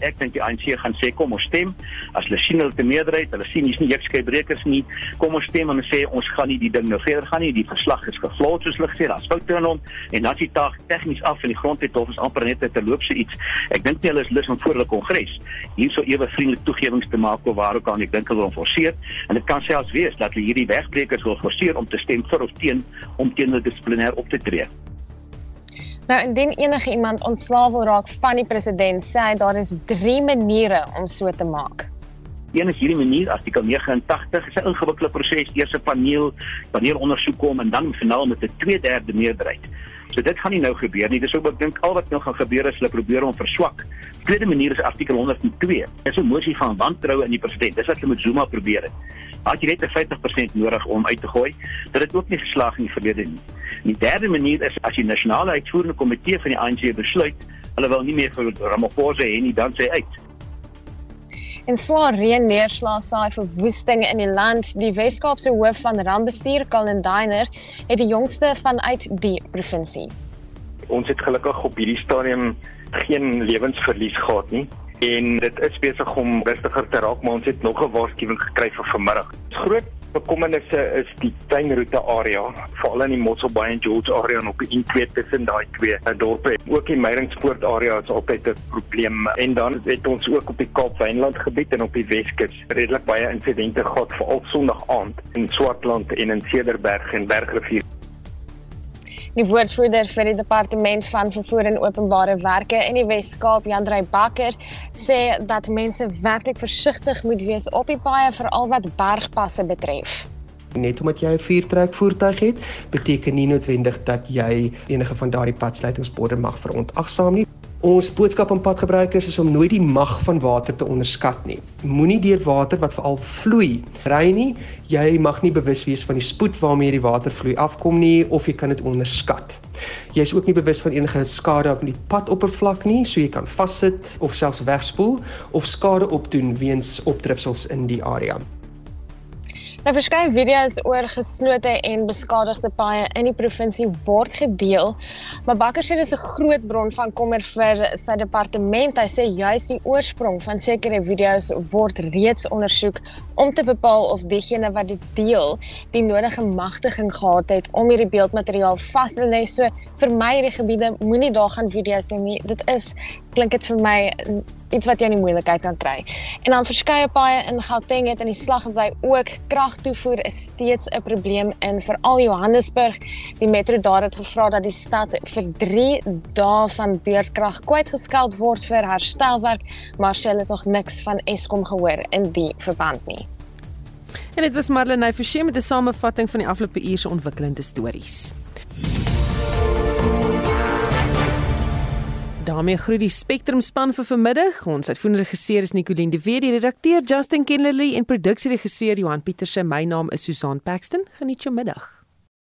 ek dink die ANC gaan sê kom ons stem. As hulle sien hulle 'n meerderheid, hulle sien hier's nie jeukskeibrekers nie, kom ons stem en sê ons gaan nie die ding nou verder gaan nie. Die verslag is geflaat soos hulle gesê, daar's foute in hom en dan is die taak tegnies af in die grondwet hof is amper net te loop so iets. Ek dink nie hulle is lus om voor hulle kongres hierso ewe vriendelik toegewings te maak of waar ook al ek dink hulle wil forceer en dit kan selfs wees dat hulle hierdie wegbrekers wil forceer om te stem vir of teen om teen hulle dissiplinêr op te tree. Nou indien enige iemand ontslaaw wil raak van die president, sê hy daar is 3 maniere om so te maak. Een is hierdie manier artikel 89 is 'n ingewikkelde proses, eers 'n paneel, paneel ondersoek kom en dan finaal met 'n 2/3 meerderheid. So dit gaan nie nou gebeur nie. Dis ook ek dink al wat nou gaan gebeur is hulle probeer om verswak. Tweede manier is artikel 102. Dis 'n mosie van wantroue in die president. Dis wat hulle met Zuma probeer het. Had jy net 'n 50% nodig om uit te gooi, dat dit ook nie geslaag in die verlede nie. En die derde manier is as die nasionale uitvoerende komitee van die ANC besluit hulle wil nie meer vir Ramaphosa hê nie, dan sê uit. En swaar reën neerslae saai verwoesting in die land. Die Wes-Kaapse hoof van rampbestuur, Colin Diner, het die jongste vanuit die provinsie. Ons het gelukkig op hierdie stadium geen lewensverlies gehad nie en dit is besig om rustiger te raak, maar ons het nog 'n waarskuwing gekry vir vanmiddag. Groot bekommernisse is die tuinroete area, veral in die Mosselbaai en George area en op die N2 tussen daai twee eh, dorpe. Ook die Meyringspoort area is altyd 'n probleem. En dan het ons ook op die Kaap-Wynland gebied en op die Weskus redelik baie insidente gehad, veral Sondag aand in Swartland en in Cederberg en Bergrivier. Die woordvoerder vir die departement van vervoer en openbare werke in die Wes-Kaap, Jandrey Bakker, sê dat mense werklik versigtig moet wees op die paaie veral wat bergpasse betref. Net omdat jy 'n vuurtrek voertuig het, beteken nie noodwendig dat jy enige van daardie padsluitingsborde mag verontagsaam nie. Ons boodskap aan padgebruikers is om nooit die mag van water te onderskat nie. Moenie deur water wat veral vloei ry nie. Jy mag nie bewus wees van die spoed waarmee die water vloei afkom nie of jy kan dit onderskat. Jy is ook nie bewus van enige skade op die padoppervlak nie, so jy kan vassit of selfs wegspoel of skade opdoen weens opdrifsels in die area. Nou verskeie video's oor geslote en beskadigde paaie in die provinsie word gedeel. Maar Bakker sê dis 'n groot bron van kommer vir sy departement. Hy sê juis die oorsprong van sekere video's word reeds ondersoek om te bepaal of diegene wat dit deel, die nodige magtiging gehad het om hierdie beeldmateriaal vas te lê. So vir my hierdie gebiede moenie daar gaan video's nie. Dit is klink dit vir my iets wat jy in die moeilikheid kan kry. En dan verskeie paaie in Gauteng het in die slag gebly ook kragtoevoer is steeds 'n probleem in veral Johannesburg. Die metro daar het gevra dat die stad vir 3 dae van beurtkrag kwytgeskeld word vir herstelwerk, maar hulle het nog niks van Eskom gehoor in die verband nie. En dit was Marlene Forsie met 'n samevatting van die afgelope uur se ontwikkelende stories. Daarmee groet die Spectrum span vir vanmiddag. Ons uitvoerende regisseur is Nicoline de Weer, die redakteur Justin Kennerly en produksieregisseur Johan Pieterse. My naam is Susan Paxton. Geniet jou middag.